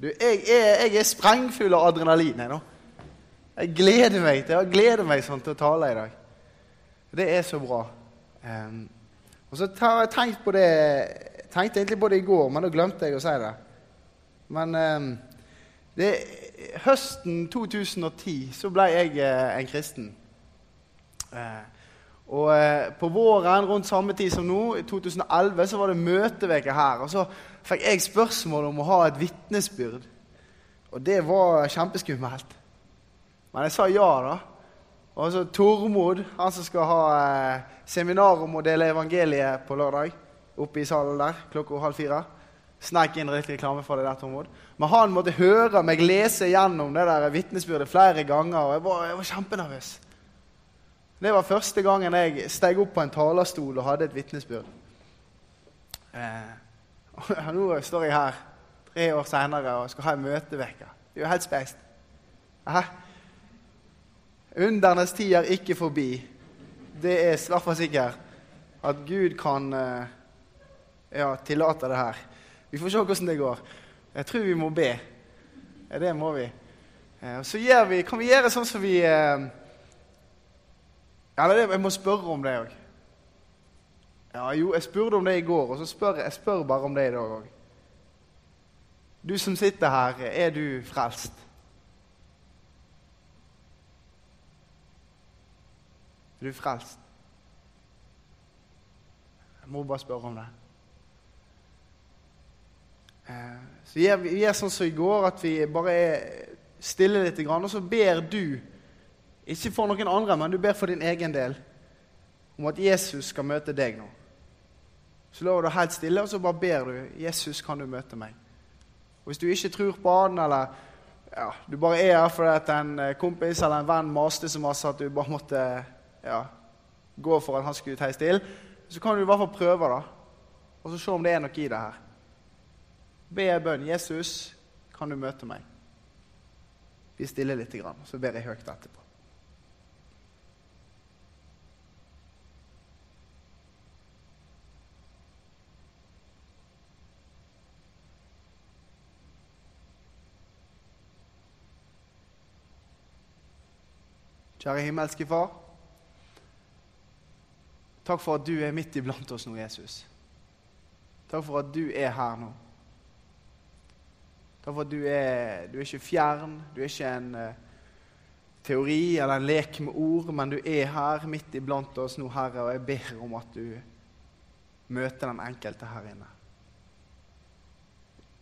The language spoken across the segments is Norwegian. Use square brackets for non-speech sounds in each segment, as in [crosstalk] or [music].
Du, jeg er, jeg er sprengfull av adrenalin. Jeg, nå. jeg gleder meg til jeg gleder meg sånn til å tale i dag. Det er så bra. Um, og så har jeg tenkt på det tenkte egentlig på det i går, men da glemte jeg å si det. Men um, det, høsten 2010 så ble jeg uh, en kristen. Uh, og uh, på våren, rundt samme tid som nå, i 2011, så var det møteveke her. Og så fikk jeg spørsmål om å ha et vitnesbyrd. Og det var kjempeskummelt. Men jeg sa ja, da. Og så Tormod, han som skal ha eh, seminar om å dele evangeliet på lørdag, oppe i salen der klokka halv fire. Sneik inn litt reklame for det der, Tormod. Men han måtte høre meg lese gjennom det der vitnesbyrdet flere ganger, og jeg var, jeg var kjempenervøs. Det var første gangen jeg steg opp på en talerstol og hadde et vitnesbyrd. Eh, [laughs] nå står jeg her tre år seinere og skal ha en møteuke. Det er jo helt speist. Undernes tid er ikke forbi. Det er fall sikkert at Gud kan eh, ja, tillate det her. Vi får se hvordan det går. Jeg tror vi må be. Ja, det må vi. Eh, så vi, kan vi gjøre sånn som vi eh, Eller jeg må spørre om det òg. Ja, jo, jeg spurte om det i går, og så spør jeg spør bare om det i dag òg. Du som sitter her, er du frelst? Er du frelst? Jeg må bare spørre om det. Eh, så vi er, vi er sånn som i går, at vi bare er stille litt, og så ber du, ikke for noen andre, men du ber for din egen del, om at Jesus skal møte deg nå. Så lover du helt stille, og så bare ber du 'Jesus, kan du møte meg?' Og Hvis du ikke tror på Han, eller ja, du bare er her fordi at en eh, kompis eller en venn maste så masse at du bare måtte ja, gå for at han skulle teie stille, så kan du i hvert fall prøve, da. Og så se om det er noe i det her. Be en bønn. 'Jesus, kan du møte meg?' Vi stiller litt, så ber jeg høyt etterpå. Kjære himmelske Far. Takk for at du er midt iblant oss nå, Jesus. Takk for at du er her nå. Takk for at du er, du er ikke fjern, du er ikke en uh, teori eller en lek med ord, men du er her midt iblant oss nå, Herre, og jeg ber om at du møter den enkelte her inne.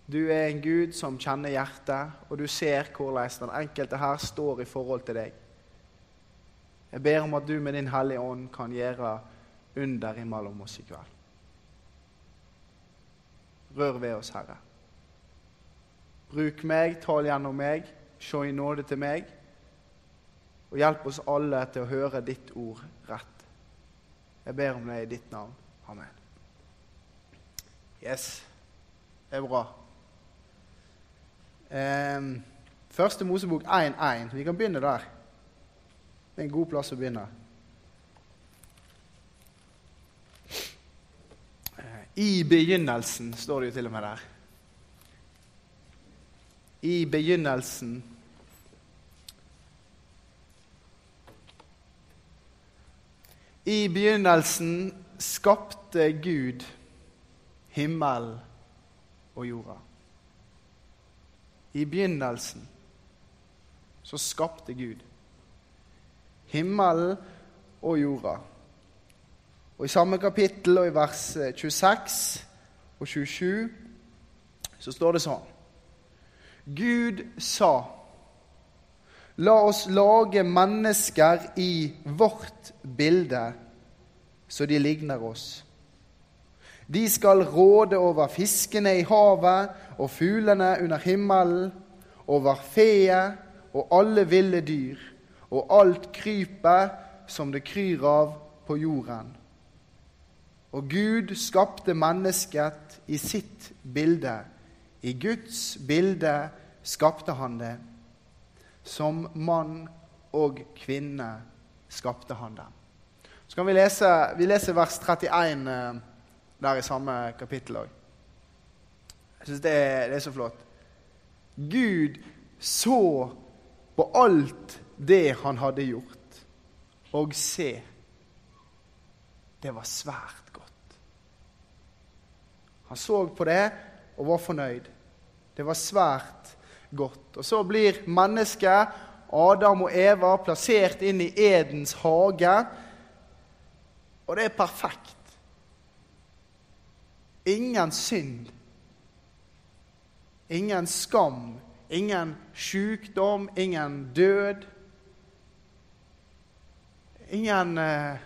Du er en Gud som kjenner hjertet, og du ser hvordan den enkelte her står i forhold til deg. Jeg ber om at du med din Hellige Ånd kan gjøre under imellom oss i kveld. Rør ved oss, Herre. Bruk meg, tal gjennom meg, se i nåde til meg. Og hjelp oss alle til å høre ditt ord rett. Jeg ber om det i ditt navn. Amen. Yes, det er bra. Um, første Mosebok 1.1. Vi kan begynne der. Det er en god plass å begynne. I begynnelsen står det jo til og med der. I begynnelsen I begynnelsen skapte Gud himmel og jorda. I begynnelsen så skapte Gud himmelen og jorda. Og I samme kapittel og i vers 26 og 27 så står det sånn Gud sa La oss lage mennesker i vårt bilde, så de ligner oss. De skal råde over fiskene i havet og fuglene under himmelen, over feet og alle ville dyr, og alt krypet som det kryr av på jorden. Og Gud skapte mennesket i sitt bilde. I Guds bilde skapte han det. Som mann og kvinne skapte han dem. Så kan vi lese, vi leser vers 31 eh, der i samme kapittel òg. Jeg syns det, det, er så flott. Gud så på alt det han hadde gjort, og se, det var svært godt. Han så på det og var fornøyd. Det var svært godt. Og så blir mennesket, Adam og Eva, plassert inn i Edens hage. Og det er perfekt. Ingen synd. Ingen skam. Ingen sykdom. Ingen død. Ingen eh,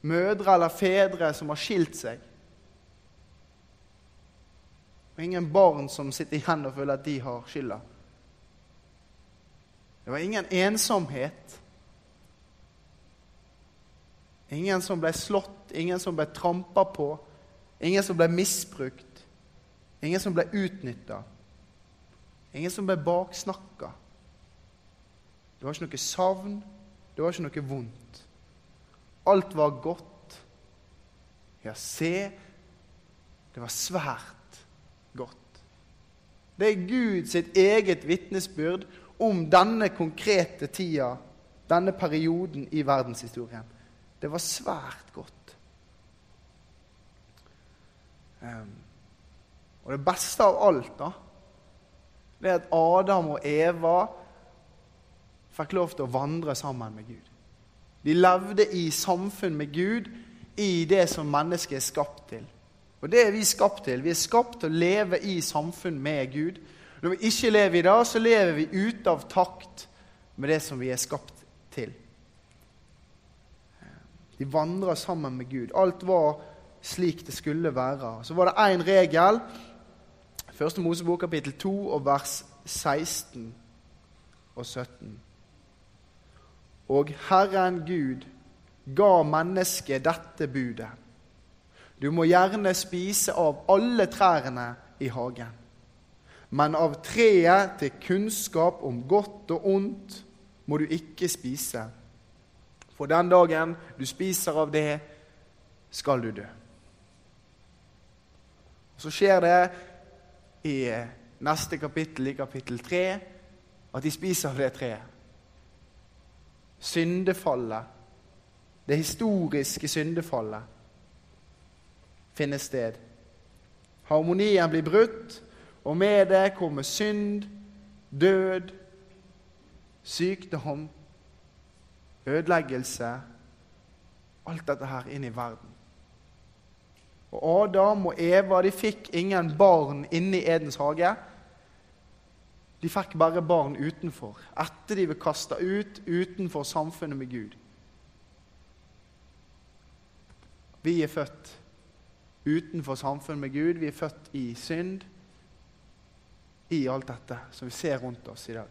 mødre eller fedre som har skilt seg. Og ingen barn som sitter igjen og føler at de har skylda. Det var ingen ensomhet. Ingen som ble slått, ingen som ble trampa på, ingen som ble misbrukt, ingen som ble utnytta, ingen som ble baksnakka. Det var ikke noe savn, det var ikke noe vondt. Alt var godt. Ja, se, det var svært godt. Det er Guds eget vitnesbyrd om denne konkrete tida, denne perioden i verdenshistorien. Det var svært godt. Um, og det beste av alt da, det er at Adam og Eva fikk lov til å vandre sammen med Gud. De levde i samfunn med Gud i det som mennesket er skapt til. Og det er vi skapt til. Vi er skapt til å leve i samfunn med Gud. Når vi ikke lever i det, så lever vi ute av takt med det som vi er skapt til. De vandra sammen med Gud. Alt var slik det skulle være. Så var det én regel. Første Mosebok kapittel 2 og vers 16 og 17. Og Herren Gud ga mennesket dette budet. Du må gjerne spise av alle trærne i hagen. Men av treet til kunnskap om godt og ondt må du ikke spise. For den dagen du spiser av det, skal du dø. Så skjer det i neste kapittel, i kapittel 3, at de spiser av det treet. Syndefallet, det historiske syndefallet, finner sted. Harmonien blir brutt, og med det kommer synd, død, sykdom ødeleggelse Alt dette her inn i verden. Og Adam og Eva de fikk ingen barn inne i Edens hage. De fikk bare barn utenfor, etter de ble kasta ut utenfor samfunnet med Gud. Vi er født utenfor samfunnet med Gud. Vi er født i synd, i alt dette som vi ser rundt oss i dag.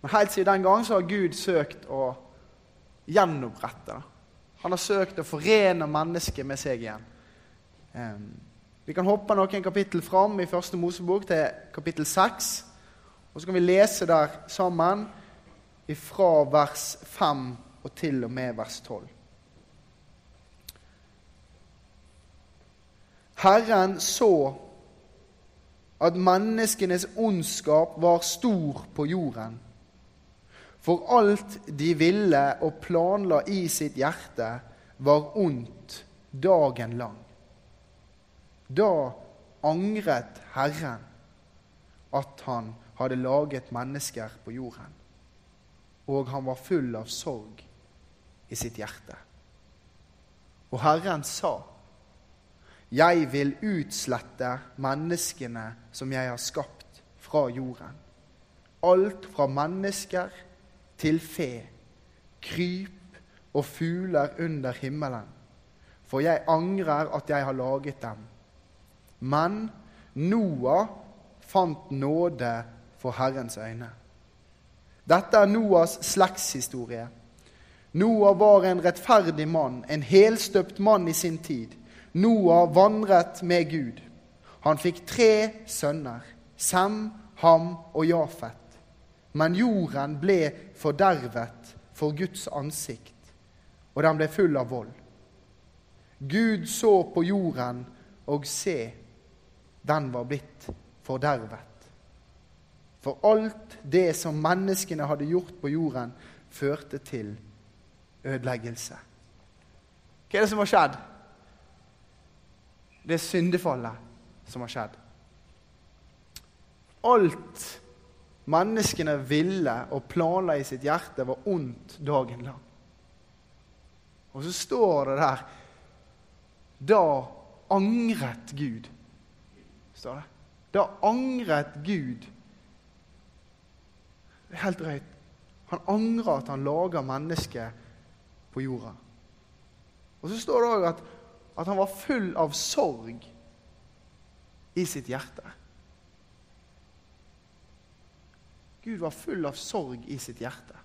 Men helt siden den gang så har Gud søkt å gjenopprette. Han har søkt å forene mennesket med seg igjen. Um, vi kan hoppe noen kapittel fram i første Mosebok, til kapittel 6. Og så kan vi lese der sammen fra vers 5 og til og med vers 12. Herren så at menneskenes ondskap var stor på jorden for alt de ville og planla i sitt hjerte, var ondt dagen lang. Da angret Herren at han hadde laget mennesker på jorden, og han var full av sorg i sitt hjerte. Og Herren sa, Jeg vil utslette menneskene som jeg har skapt fra jorden. Alt fra mennesker til fe, kryp og fugler under himmelen, for jeg angrer at jeg har laget dem. Men Noah fant nåde for Herrens øyne. Dette er Noahs slektshistorie. Noah var en rettferdig mann, en helstøpt mann i sin tid. Noah vandret med Gud. Han fikk tre sønner, Sem, Ham og Jafet. Men jorden ble fordervet for Guds ansikt, og den ble full av vold. Gud så på jorden, og se, den var blitt fordervet. For alt det som menneskene hadde gjort på jorden, førte til ødeleggelse. Hva er det som har skjedd? Det er syndefallet som har skjedd. Alt menneskene ville og planla i sitt hjerte, var ondt dagen lang. Og så står det der Da angret Gud. Står det. Da angret Gud. Det er helt drøyt. Han angrer at han lager mennesket på jorda. Og så står det òg at, at han var full av sorg i sitt hjerte. Gud var full av sorg i sitt hjerte.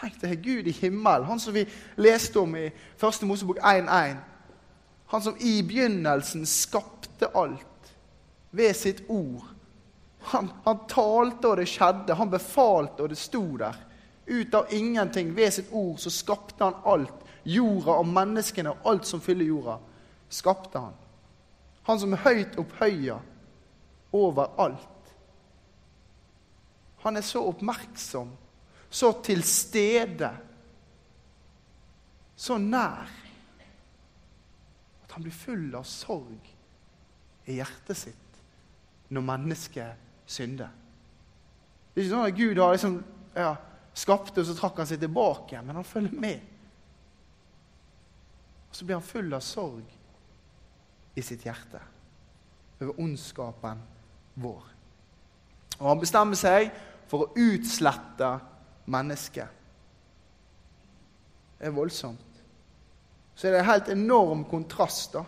Tenk deg Gud i himmelen, han som vi leste om i 1. Mosebok 1.1. Han som i begynnelsen skapte alt ved sitt ord. Han, han, talte, og det skjedde. Han befalte, og det sto der. Ut av ingenting, ved sitt ord, så skapte han alt. Jorda og menneskene og alt som fyller jorda, skapte han. Han som er høyt opphøya over alt. Han er så oppmerksom, så til stede, så nær at han blir full av sorg i hjertet sitt når mennesket synder. Det er ikke sånn at Gud har liksom, ja, skapte, og så trakk han seg tilbake, men han følger med. Og Så blir han full av sorg i sitt hjerte over ondskapen vår. Og han bestemmer seg for å utslette mennesket. Det er voldsomt. Så er det en helt enorm kontrast. da.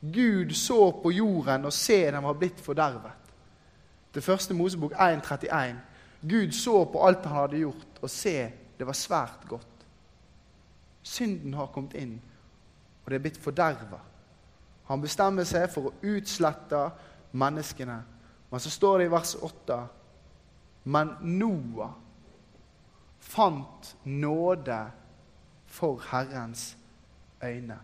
Gud så på jorden og se den var blitt fordervet. Det første Mosebok 1.31. Gud så på alt han hadde gjort, og se, det var svært godt. Synden har kommet inn, og det er blitt forderva. Han bestemmer seg for å utslette menneskene. Men så står det i vers 8 Men Noah fant nåde for Herrens øyne.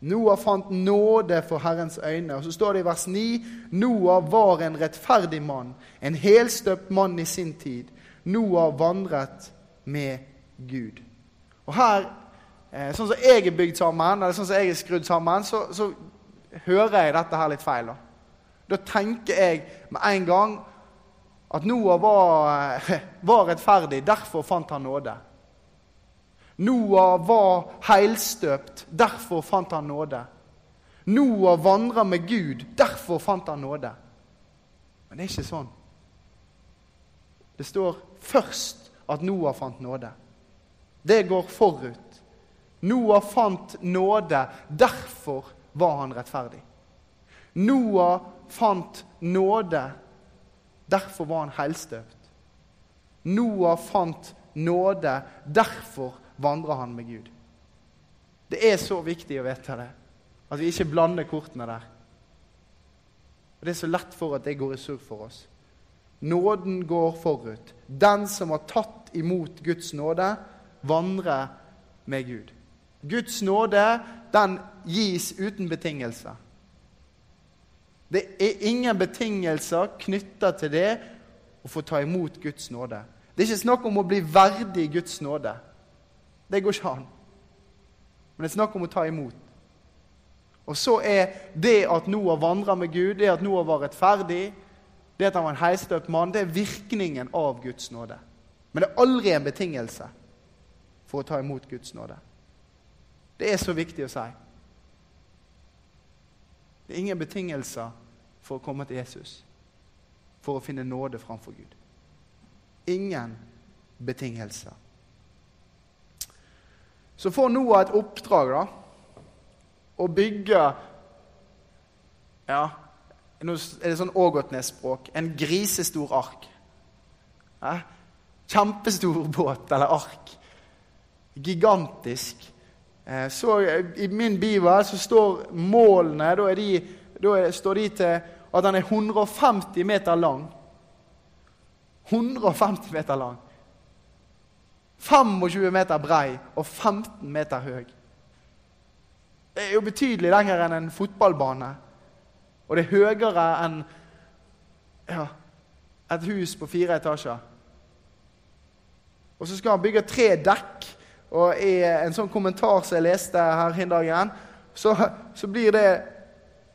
Noah fant nåde for Herrens øyne. Og Så står det i vers 9.: Noah var en rettferdig mann, en helstøpt mann i sin tid. Noah vandret med Gud. Og her, eh, Sånn som jeg er bygd sammen, eller sånn som jeg er skrudd sammen, så, så hører jeg dette her litt feil. Da. da tenker jeg med en gang at Noah var, [laughs] var rettferdig, derfor fant han nåde. Noah var heilstøpt, derfor fant han nåde. Noah vandra med Gud, derfor fant han nåde. Men det er ikke sånn. Det står først at Noah fant nåde. Det går forut. Noah fant nåde, derfor var han rettferdig. Noah fant nåde, derfor var han heilstøpt. Noah fant nåde, derfor vandrer han med Gud. Det er så viktig å vite det, at vi ikke blander kortene der. Og Det er så lett for at det går i surr for oss. Nåden går forut. Den som har tatt imot Guds nåde, vandrer med Gud. Guds nåde, den gis uten betingelser. Det er ingen betingelser knytta til det å få ta imot Guds nåde. Det er ikke snakk om å bli verdig Guds nåde. Det går ikke an. Men det er snakk om å ta imot. Og så er det at Noah vandra med Gud, det at Noah var rettferdig, det at han var en heistøpt mann, det er virkningen av Guds nåde. Men det er aldri en betingelse for å ta imot Guds nåde. Det er så viktig å si. Det er ingen betingelser for å komme til Jesus, for å finne nåde framfor Gud. Ingen betingelser. Så får Noah et oppdrag da, å bygge Ja, nå er det sånn Ågotnes-språk en grisestor ark. Ja, kjempestor båt eller ark. Gigantisk. Eh, så I min bibel så står målene Da, de, da er, står de til at den er 150 meter lang. 150 meter lang. 25 meter brei og 15 meter høy. Det er jo betydelig lenger enn en fotballbane. Og det er høyere enn ja, et hus på fire etasjer. Og så skal han bygge tre dekk. Og i en sånn kommentar som jeg leste her hin dagen, så, så blir det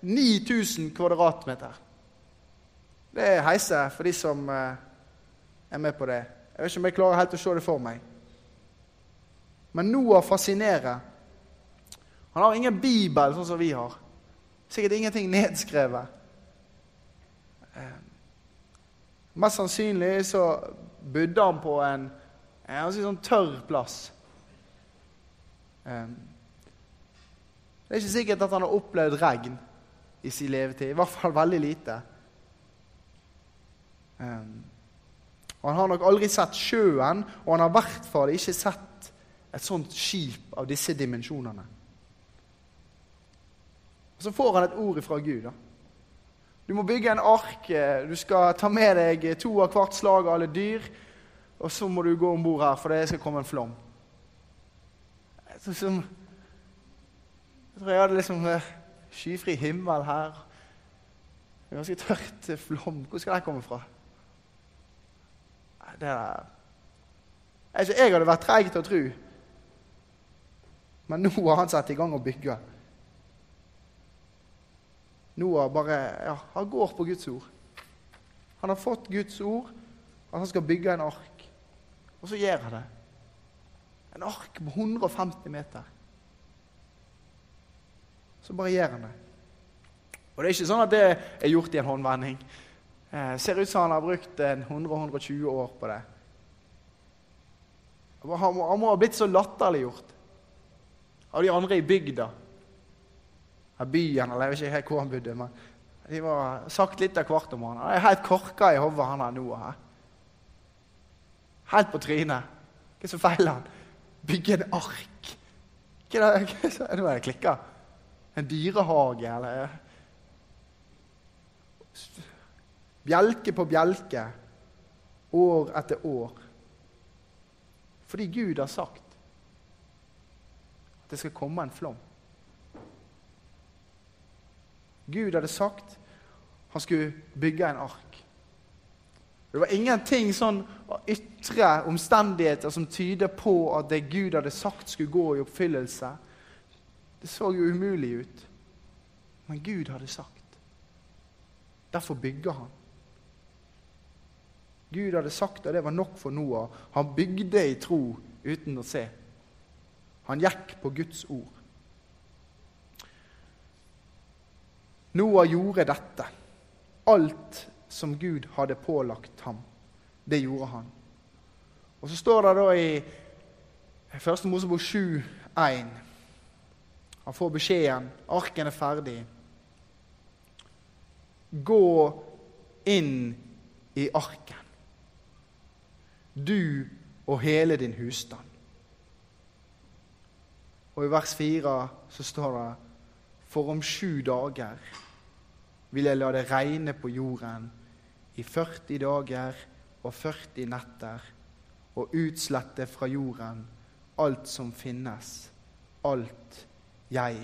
9000 kvadratmeter. Det er heise for de som eh, er med på det. Jeg vet ikke om jeg klarer helt å se det for meg. Men Noah fascinerer. Han har ingen bibel sånn som vi har. Sikkert ingenting nedskrevet. Eh, mest sannsynlig så bodde han på en, en sånn tørr plass. Eh, det er ikke sikkert at han har opplevd regn i sin levetid. I hvert fall veldig lite. Eh, han har nok aldri sett sjøen, og han har i hvert fall ikke sett et sånt skip av disse dimensjonene. Og Så får han et ord fra Gud. da. Du må bygge en ark. Du skal ta med deg to av hvert slag av alle dyr. Og så må du gå om bord her, for det skal komme en flom. Som, jeg tror jeg hadde liksom eh, skyfri himmel her. Ganske tørt flom. Hvor skal det komme fra? Det der Jeg hadde vært treig til å tro. Men nå har han satt i gang å bygge. Noah bare ja, han går på Guds ord. Han har fått Guds ord, at han skal bygge en ark. Og så gjør han det. En ark på 150 meter. Så bare gjør han det. Og det er ikke sånn at det er gjort i en håndvending. Eh, ser ut som han har brukt 100-120 år på det. Han må, han må ha blitt så latterliggjort av de andre i bygda. Av byen, eller jeg vet ikke helt hvor han bodde. men De var sagt litt av hvert om han. Han er helt korka i hodet, han her nå. Her. Helt på trynet. Hva er som feiler han? Bygge en ark. Hva er det, nå er det klikka. En dyrehage, eller Bjelke på bjelke, år etter år. Fordi Gud har sagt det skal komme en flom. Gud hadde sagt han skulle bygge en ark. Det var ingenting sånn ytre omstendigheter som tyder på at det Gud hadde sagt, skulle gå i oppfyllelse. Det så jo umulig ut. Men Gud hadde sagt. Derfor bygger han. Gud hadde sagt at det var nok for Noah. Han bygde i tro uten å se. Han gikk på Guds ord. Noah gjorde dette. Alt som Gud hadde pålagt ham, det gjorde han. Og så står det da i 1. Mosebok 7, 1 han får beskjeden. Arken er ferdig. Gå inn i arken, du og hele din husstand. Og i vers 4 så står det For om sju dager vil jeg la det regne på jorden i 40 dager og 40 netter, og utslette fra jorden alt som finnes, alt jeg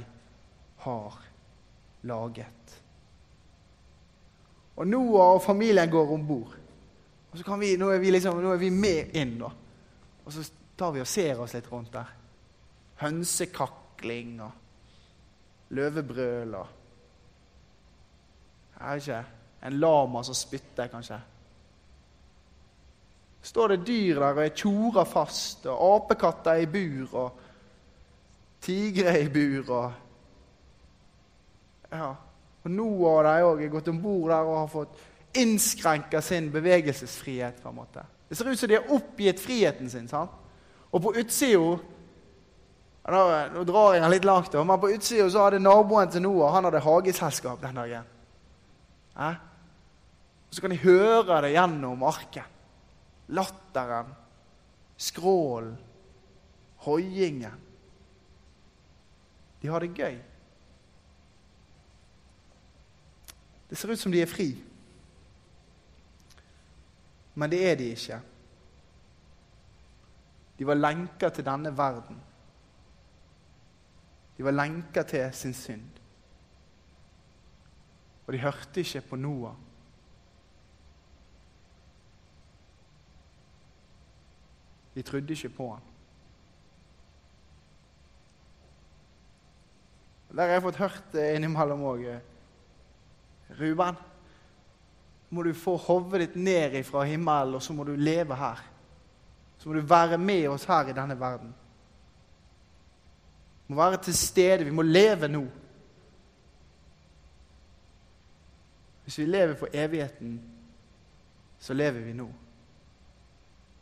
har laget. Og Noah og familien går om bord. Og så kan vi, nå, er vi liksom, nå er vi med inn, da. Og så tar vi og ser oss litt rundt der. Hønsekakling og løvebrøl og Jeg vet ikke En lama som spytter, kanskje. Står det dyr der og er tjora fast, og apekatter i bur og tigre i bur og Ja. Og Noah og de òg er gått om bord der og har fått innskrenka sin bevegelsesfrihet. på en måte. Det ser ut som de har oppgitt friheten sin. sant? Og på utsida nå, nå drar jeg den litt langt, men på utsida hadde naboen til Noah han hadde hageselskap den dagen. Eh? Så kan de høre det gjennom arken. Latteren, skrålen, hoiingen. De har det gøy. Det ser ut som de er fri. Men det er de ikke. De var lenka til denne verden. De var lenka til sin synd. Og de hørte ikke på Noah. De trodde ikke på han. Der har jeg fått hørt innimellom òg Ruben, må du få hodet ditt ned fra himmelen, og så må du leve her. Så må du være med oss her i denne verden. Du må være til stede. Vi må leve nå. Hvis vi lever for evigheten, så lever vi nå.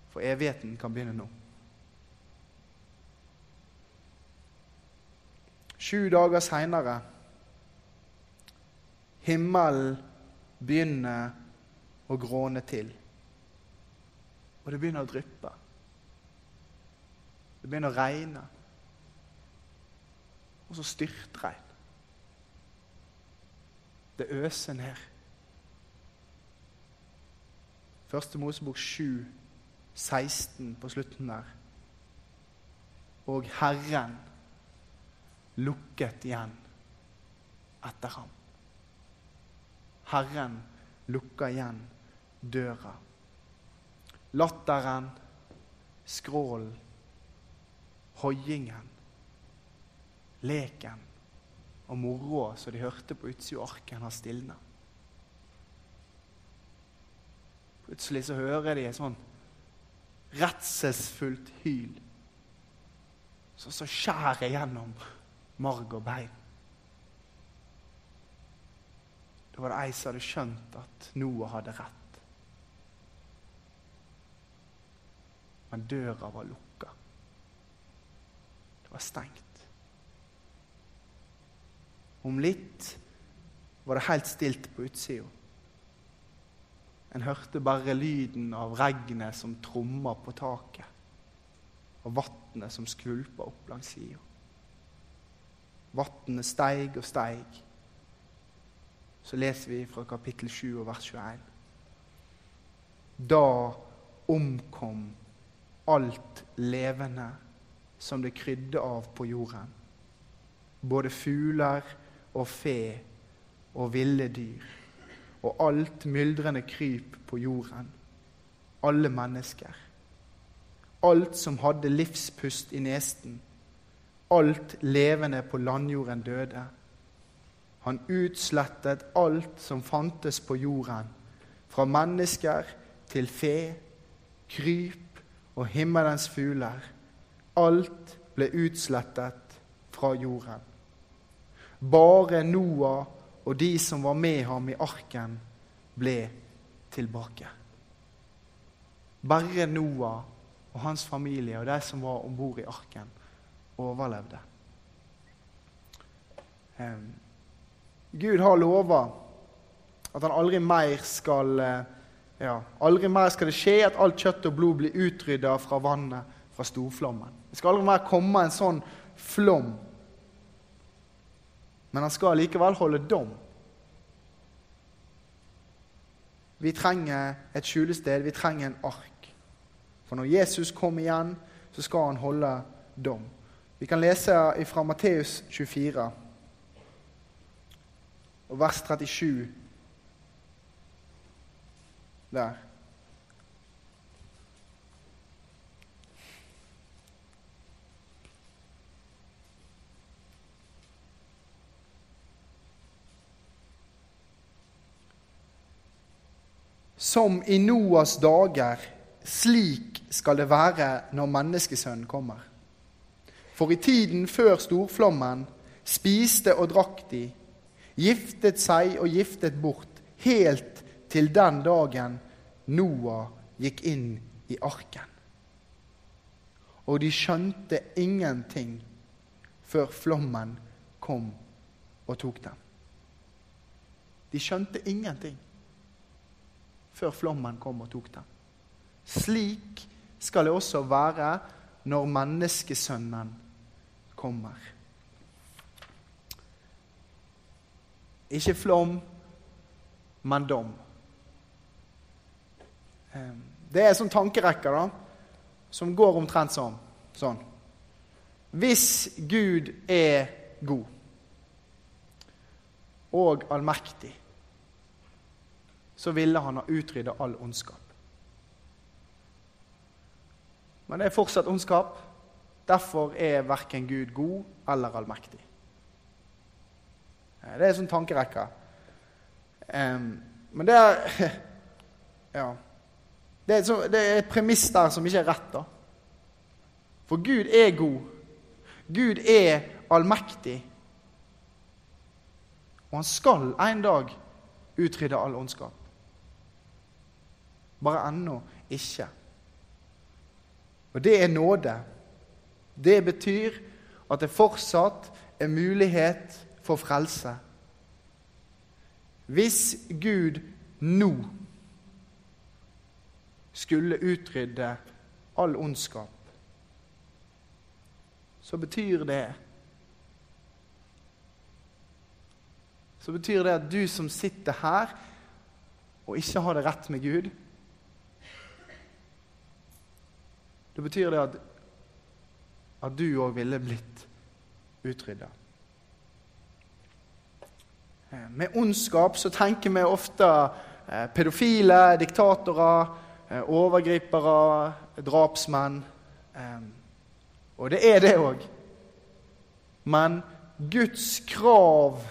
For evigheten kan begynne nå. Sju dager seinere Himmelen begynner å gråne til. Og det begynner å dryppe. Det begynner å regne. Og så styrtregn. Det øser ned. Første Mosebok 7, 16 på slutten der. Og Herren lukket igjen etter ham. Herren lukker igjen døra. Latteren, skrålen, hoiingen, leken og moroa som de hørte på utsida av arken, har stilna. Plutselig så hører de et sånn redselsfullt hyl som så skjærer gjennom marg og bein. Da var det ei som hadde skjønt at Noah hadde rett. Men døra var lukka. Det var stengt. Om litt var det helt stilt på utsida. En hørte bare lyden av regnet som tromma på taket, og vannet som skvulpa opp langs sida. Vannet steig og steig så leser vi fra kapittel 7 og vers 21. Da omkom alt levende som det krydde av på jorden. Både fugler og fe og ville dyr. Og alt myldrende kryp på jorden. Alle mennesker. Alt som hadde livspust i nesten. Alt levende på landjorden døde. Han utslettet alt som fantes på jorden, fra mennesker til fe, kryp og himmelens fugler. Alt ble utslettet fra jorden. Bare Noah og de som var med ham i arken, ble tilbake. Bare Noah og hans familie og de som var om bord i arken, overlevde. Um, Gud har lova at han aldri mer skal eh, ja, aldri mer skal det skje at alt kjøtt og blod blir utrydda fra vannet fra storflommen. Det skal aldri mer komme en sånn flom. Men han skal likevel holde dom. Vi trenger et skjulested, vi trenger en ark. For når Jesus kommer igjen, så skal han holde dom. Vi kan lese fra Matteus 24 og vers 37 der. Som i Noas dager, slik skal det være når menneskesønnen kommer. For i tiden før storflommen spiste og drakk de, giftet seg og giftet bort, helt til den dagen Noah gikk inn i arken. Og de skjønte ingenting før flommen kom og tok dem. De skjønte ingenting før flommen kom og tok dem. Slik skal det også være når menneskesønnen kommer. Ikke flom, men dom. Ehm, det er en sånn tankerekke da, som går omtrent sånn. sånn. Hvis Gud er god og allmektig, så ville han ha utrydda all ondskap. Men det er fortsatt ondskap. Derfor er verken Gud god eller allmektig. Eh, det er sånn tankerekke. men det er [laughs] Ja. Det er, så, det er et premiss der som ikke er rett. da. For Gud er god. Gud er allmektig. Og han skal en dag utrydde all ondskap. Bare ennå ikke. Og det er nåde. Det betyr at det fortsatt er mulighet for frelse. Hvis Gud nå skulle utrydde all ondskap, så betyr det Så betyr det at du som sitter her og ikke har det rett med Gud Det betyr det at, at du òg ville blitt utrydda. Eh, med ondskap så tenker vi ofte eh, pedofile, diktatorer, eh, overgripere, drapsmenn. Og det er det òg. Men Guds krav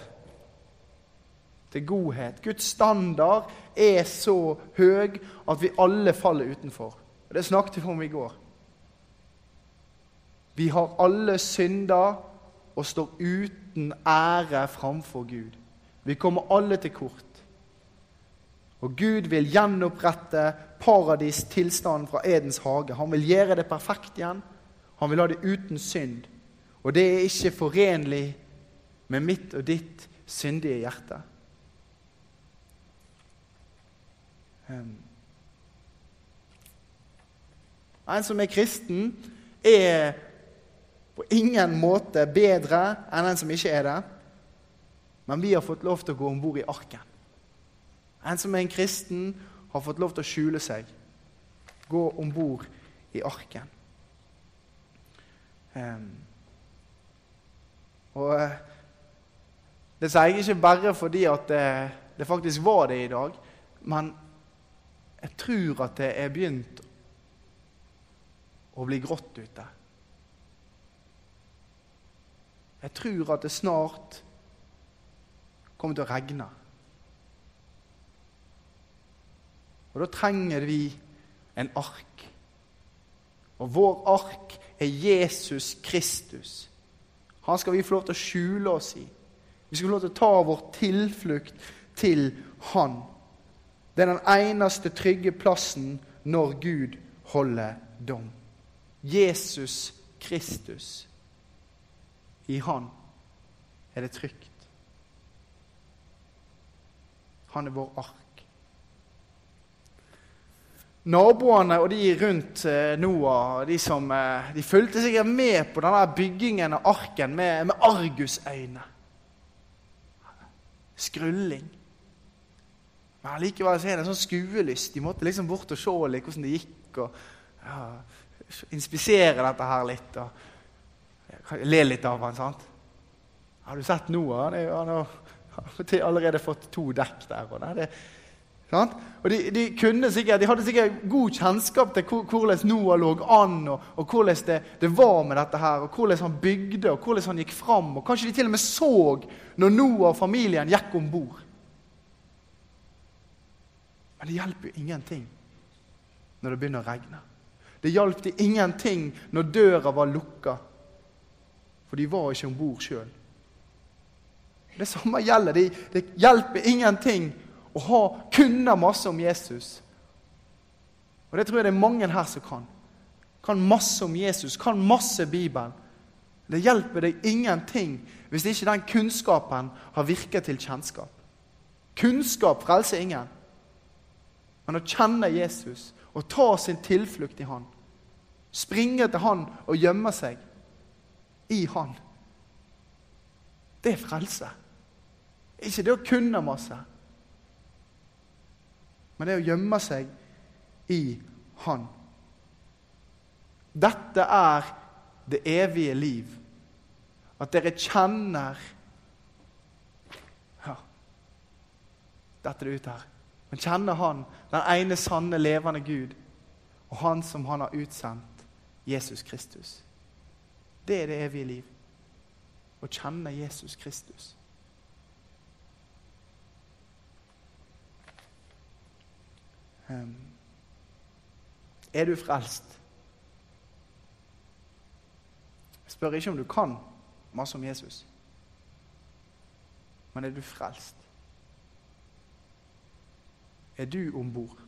til godhet, Guds standard, er så høy at vi alle faller utenfor. Det snakket vi om i går. Vi har alle synda og står uten ære framfor Gud. Vi kommer alle til kort. Og Gud vil gjenopprette paradistilstanden fra Edens hage. Han vil gjøre det perfekt igjen. Han vil ha det uten synd. Og det er ikke forenlig med mitt og ditt syndige hjerte. En som er kristen, er på ingen måte bedre enn den som ikke er det. Men vi har fått lov til å gå om bord i arken. En som er en kristen, har fått lov til å skjule seg. Gå om bord i arken. Um, og eh, det sier jeg ikke bare fordi at det, det faktisk var det i dag, men jeg tror at det er begynt å bli grått ute. Jeg tror at det snart kommer til å regne. Og da trenger vi en ark. Og vår ark er Jesus Kristus. Han skal vi få lov til å skjule oss i. Vi skal få lov til å ta vår tilflukt til Han. Det er den eneste trygge plassen når Gud holder dom. Jesus Kristus. I Han er det trygt. Han er vår ark. Naboene og de rundt eh, Noah de, som, eh, de fulgte sikkert med på denne byggingen av arken med, med argusøyne. Skrulling. Men likevel så er det en sånn skuelyst. De måtte liksom bort og se litt hvordan det gikk. og ja, Inspisere dette her litt. og Le litt av han, sant? Har du sett Noah? Han har allerede fått to dekk der. Og, det, sant? og de, de, sikkert, de, hadde sikkert god kjennskap til hvordan Noah lå an, og, og hvordan det, det, var med dette her, og hvordan han bygde, og hvordan han gikk fram. Og kanskje de til og med så når Noah og familien gikk om bord. Men det hjelper jo ingenting når det begynner å regne. Det hjalp de ingenting når døra var lukka for de var ikke om bord sjøl. Det samme gjelder. Det, det hjelper ingenting å ha, kunne masse om Jesus. Og det tror jeg det er mange her som kan. Kan masse om Jesus, kan masse Bibelen. Det hjelper deg ingenting hvis ikke den kunnskapen har virket til kjennskap. Kunnskap frelser ingen. Men å kjenne Jesus og ta sin tilflukt i Han, springe til Han og gjemme seg i Han. Det er frelse. Ikke det å kunne masse, men det å gjemme seg i Han. Dette er det evige liv. At dere kjenner ja, Dette er det ut her. men kjenner Han, den ene sanne, levende Gud, og Han som Han har utsendt, Jesus Kristus. Det er det evige liv. Å kjenne Jesus Kristus. Um, er du frelst? Jeg spør ikke om du kan masse om Jesus, men er du frelst? Er du om bord?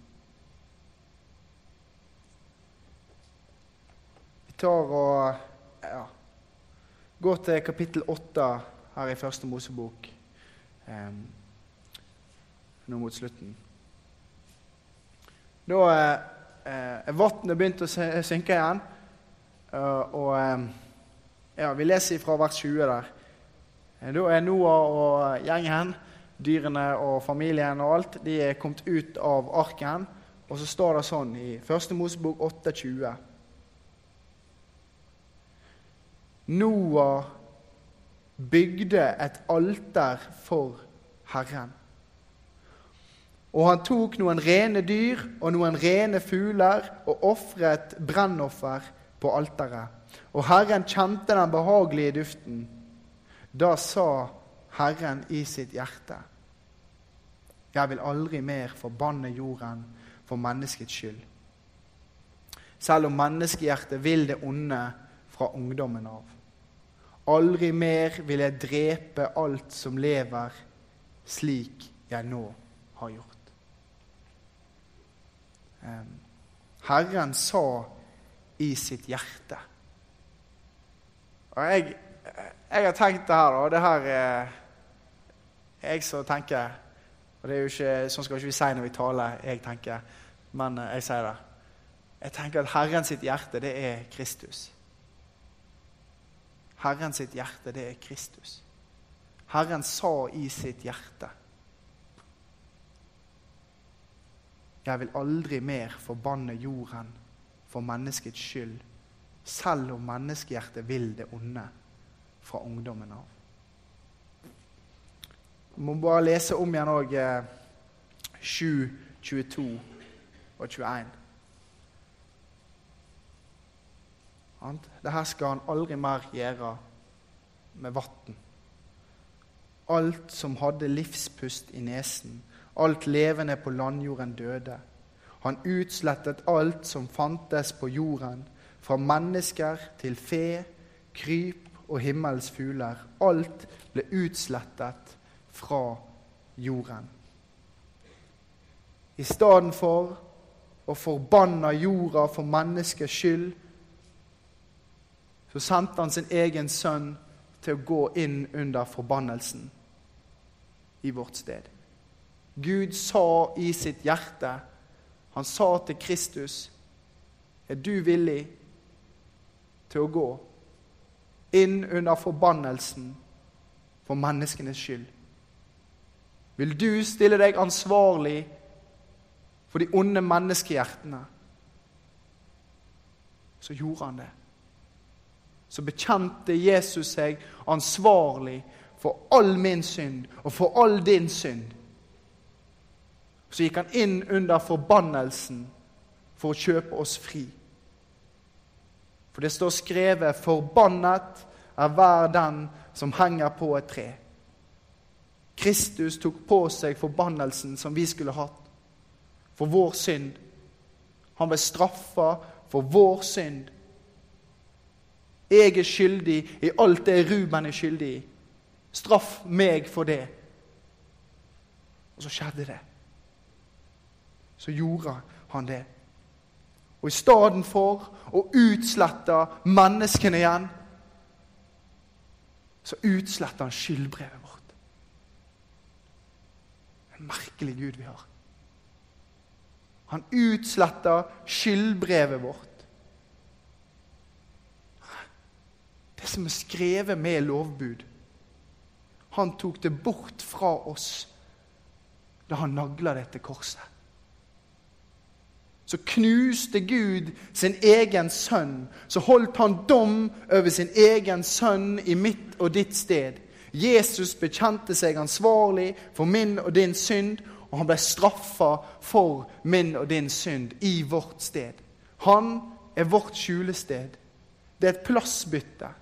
Vi tar og ja, gå til kapittel 8 her i Første Mosebok um, nå mot slutten. Da eh, er vannet begynt å synke igjen. Uh, og ja, Vi leser fra vers 20 der. Eh, da er Noah og gjengen, dyrene og familien og alt, de er kommet ut av arken. Og så står det sånn i Første Mosebok 8,20 Noah bygde et alter for Herren. Og han tok noen rene dyr og noen rene fugler og ofret brennoffer på alteret. Og Herren kjente den behagelige duften. Da sa Herren i sitt hjerte.: Jeg vil aldri mer forbanne jorden for menneskets skyld. Selv om menneskehjertet vil det onde fra ungdommen av. Aldri mer vil jeg drepe alt som lever, slik jeg nå har gjort. Herren sa i sitt hjerte. Og jeg, jeg har tenkt det her, og det her er jeg som tenker Og det er jo ikke, Sånn skal ikke vi si når vi taler, jeg tenker, men jeg sier det. Jeg tenker at Herren sitt hjerte, det er Kristus. Herren sitt hjerte, det er Kristus. Herren sa i sitt hjerte Jeg vil aldri mer forbanne jorden for menneskets skyld, selv om menneskehjertet vil det onde fra ungdommen av. Jeg må bare lese om igjen òg eh, 7, 22 og 21. Dette skal han aldri mer gjøre med vann. Alt som hadde livspust i nesen, Alt levende på landjorden døde. Han utslettet alt som fantes på jorden, fra mennesker til fe, kryp og himmels fugler. Alt ble utslettet fra jorden. I stedet for å forbanne jorda for menneskers skyld, så sendte han sin egen sønn til å gå inn under forbannelsen i vårt sted. Gud sa i sitt hjerte Han sa til Kristus, 'Er du villig til å gå inn under forbannelsen for menneskenes skyld?' Vil du stille deg ansvarlig for de onde menneskehjertene? Så gjorde han det. Så bekjente Jesus seg ansvarlig for all min synd og for all din synd så gikk han inn under forbannelsen for å kjøpe oss fri. For det står skrevet 'Forbannet er hver den som henger på et tre'. Kristus tok på seg forbannelsen som vi skulle hatt, for vår synd. Han ble straffa for vår synd. Jeg er skyldig i alt det Ruben er skyldig i. Straff meg for det. Og så skjedde det så gjorde han det. Og i stedet for å utslette menneskene igjen, så utsletter han skyldbrevet vårt. En merkelig Gud vi har. Han utsletter skyldbrevet vårt. Det som er skrevet med lovbud. Han tok det bort fra oss da han nagla det til korset så knuste Gud sin egen sønn. Så holdt han dom over sin egen sønn i mitt og ditt sted. Jesus bekjente seg ansvarlig for min og din synd, og han ble straffa for min og din synd i vårt sted. Han er vårt skjulested. Det er et plassbytte.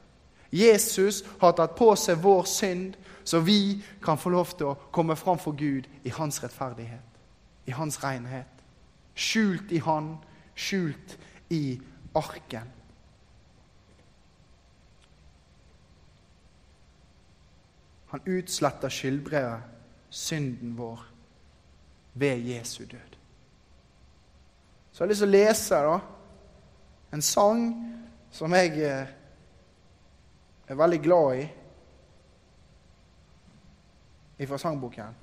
Jesus har tatt på seg vår synd, så vi kan få lov til å komme fram for Gud i hans rettferdighet, i hans renhet. Skjult i Han, skjult i arken. Han utsletter skyldbrevet, synden vår, ved Jesu død. Så jeg har lyst til å lese da, en sang som jeg eh, er veldig glad i fra sangboken.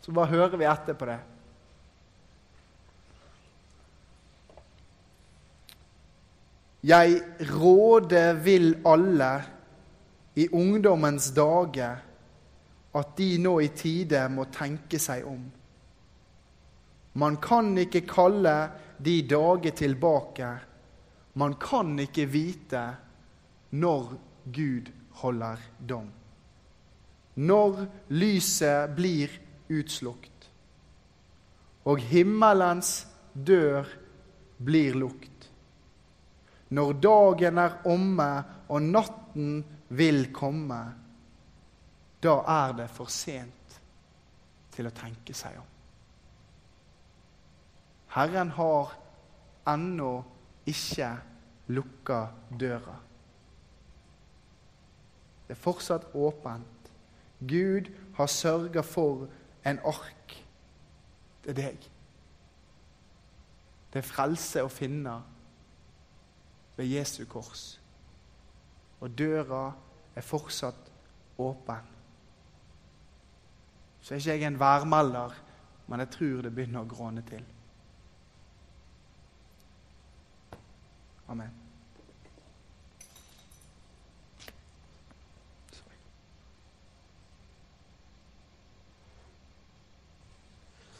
Så bare hører vi etter på det. Jeg råde vil alle i ungdommens dager at de nå i tide må tenke seg om. Man kan ikke kalle de dager tilbake. Man kan ikke vite når Gud holder dom. Når lyset blir utslukt og himmelens dør blir lukt. Når dagen er omme og natten vil komme, da er det for sent til å tenke seg om. Herren har ennå ikke lukka døra. Det er fortsatt åpent. Gud har sørga for en ark til deg. Det er frelse å finne ved Jesu kors og døra er fortsatt åpen. Så er ikke jeg en værmelder, men jeg tror det begynner å gråne til. Amen.